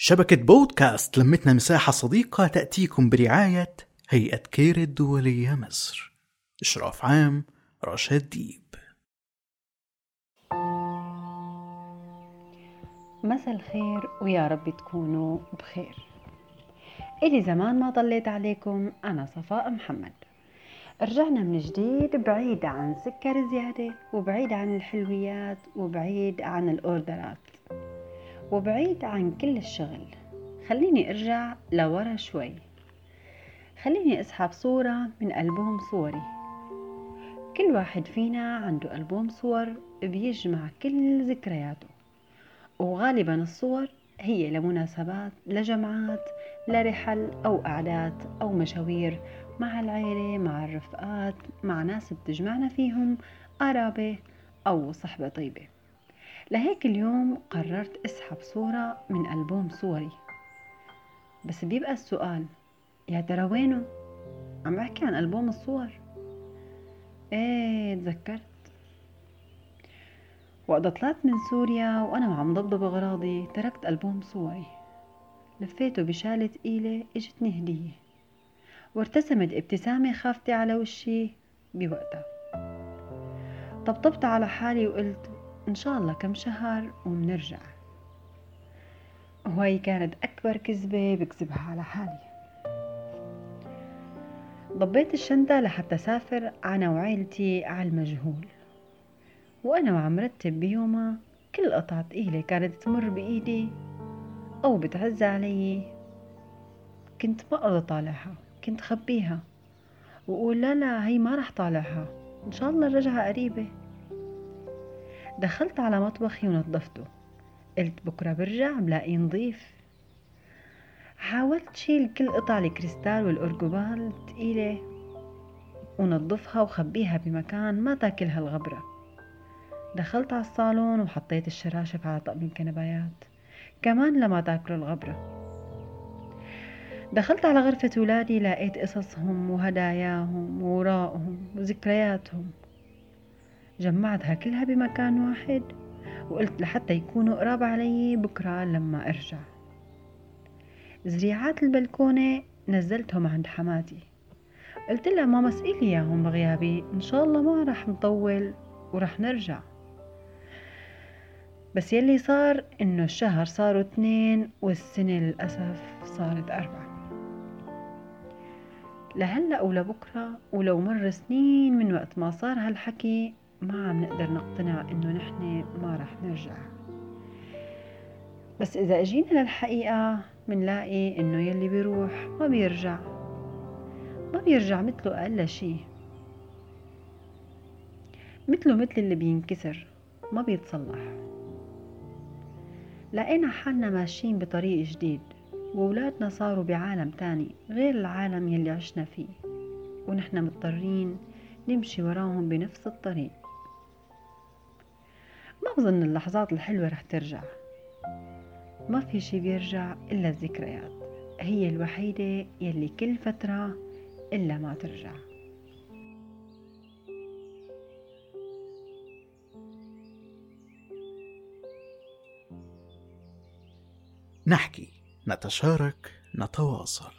شبكة بودكاست لمتنا مساحة صديقة تأتيكم برعاية هيئة كير الدولية مصر. إشراف عام رشاد ديب. مساء الخير ويا رب تكونوا بخير. إلي زمان ما طليت عليكم أنا صفاء محمد. رجعنا من جديد بعيد عن سكر زيادة وبعيد عن الحلويات وبعيد عن الأوردرات. وبعيد عن كل الشغل. خليني أرجع لورا شوي. خليني أسحب صورة من ألبوم صوري. كل واحد فينا عنده ألبوم صور بيجمع كل ذكرياته. وغالبا الصور هي لمناسبات لجمعات لرحل أو أعداد أو مشاوير مع العيلة مع الرفقات مع ناس بتجمعنا فيهم قرابة أو صحبة طيبة. لهيك اليوم قررت اسحب صورة من ألبوم صوري. بس بيبقى السؤال يا ترى وينه؟ عم بحكي عن ألبوم الصور. إيه تذكرت. وقت طلعت من سوريا وأنا وعم ضبضب أغراضي تركت ألبوم صوري. لفيته بشالة تقيلة اجتني هدية وارتسمت ابتسامة خافتة على وشي بوقتها. طبطبت على حالي وقلت إن شاء الله كم شهر ومنرجع وهي كانت أكبر كذبة بكذبها على حالي. ضبيت الشنطة لحتى سافر أنا وعيلتي على المجهول. وأنا وعم رتب بيومها كل قطعة تقيلة كانت تمر بإيدي أو بتعز علي. كنت ما أرضى طالعها كنت خبيها وأقول لا لا هي ما رح طالعها إن شاء الله الرجعة قريبة. دخلت على مطبخي ونظفته. قلت بكرة برجع بلاقي نظيف حاولت شيل كل قطع الكريستال والأرجوبال الثقيلة ونظفها وخبيها بمكان ما تاكلها الغبرة. دخلت على الصالون وحطيت الشراشف على طقم الكنبايات. كمان لما تاكلوا الغبرة. دخلت على غرفة ولادي لقيت قصصهم وهداياهم ووراءهم وذكرياتهم. جمعتها كلها بمكان واحد وقلت لحتى يكونوا قراب علي بكرة لما أرجع. زريعات البلكونة نزلتهم عند حماتي. قلت لها ماما اسقيلي إياهم بغيابي إن شاء الله ما رح نطول ورح نرجع. بس يلي صار إنه الشهر صاروا اثنين والسنة للأسف صارت أربعة. لهلأ ولبكرة ولو مر سنين من وقت ما صار هالحكي ما عم نقدر نقتنع إنه نحن ما رح نرجع. بس إذا إجينا للحقيقة منلاقي إنه يلي بيروح ما بيرجع. ما بيرجع مثله أقل شي. مثله مثل اللي بينكسر ما بيتصلح. لقينا حالنا ماشيين بطريق جديد وولادنا صاروا بعالم تاني غير العالم يلي عشنا فيه. ونحن مضطرين نمشي وراهم بنفس الطريق. ما بظن اللحظات الحلوة رح ترجع. ما في شي بيرجع إلا الذكريات. هي الوحيدة يلي كل فترة إلا ما ترجع. نحكي نتشارك نتواصل.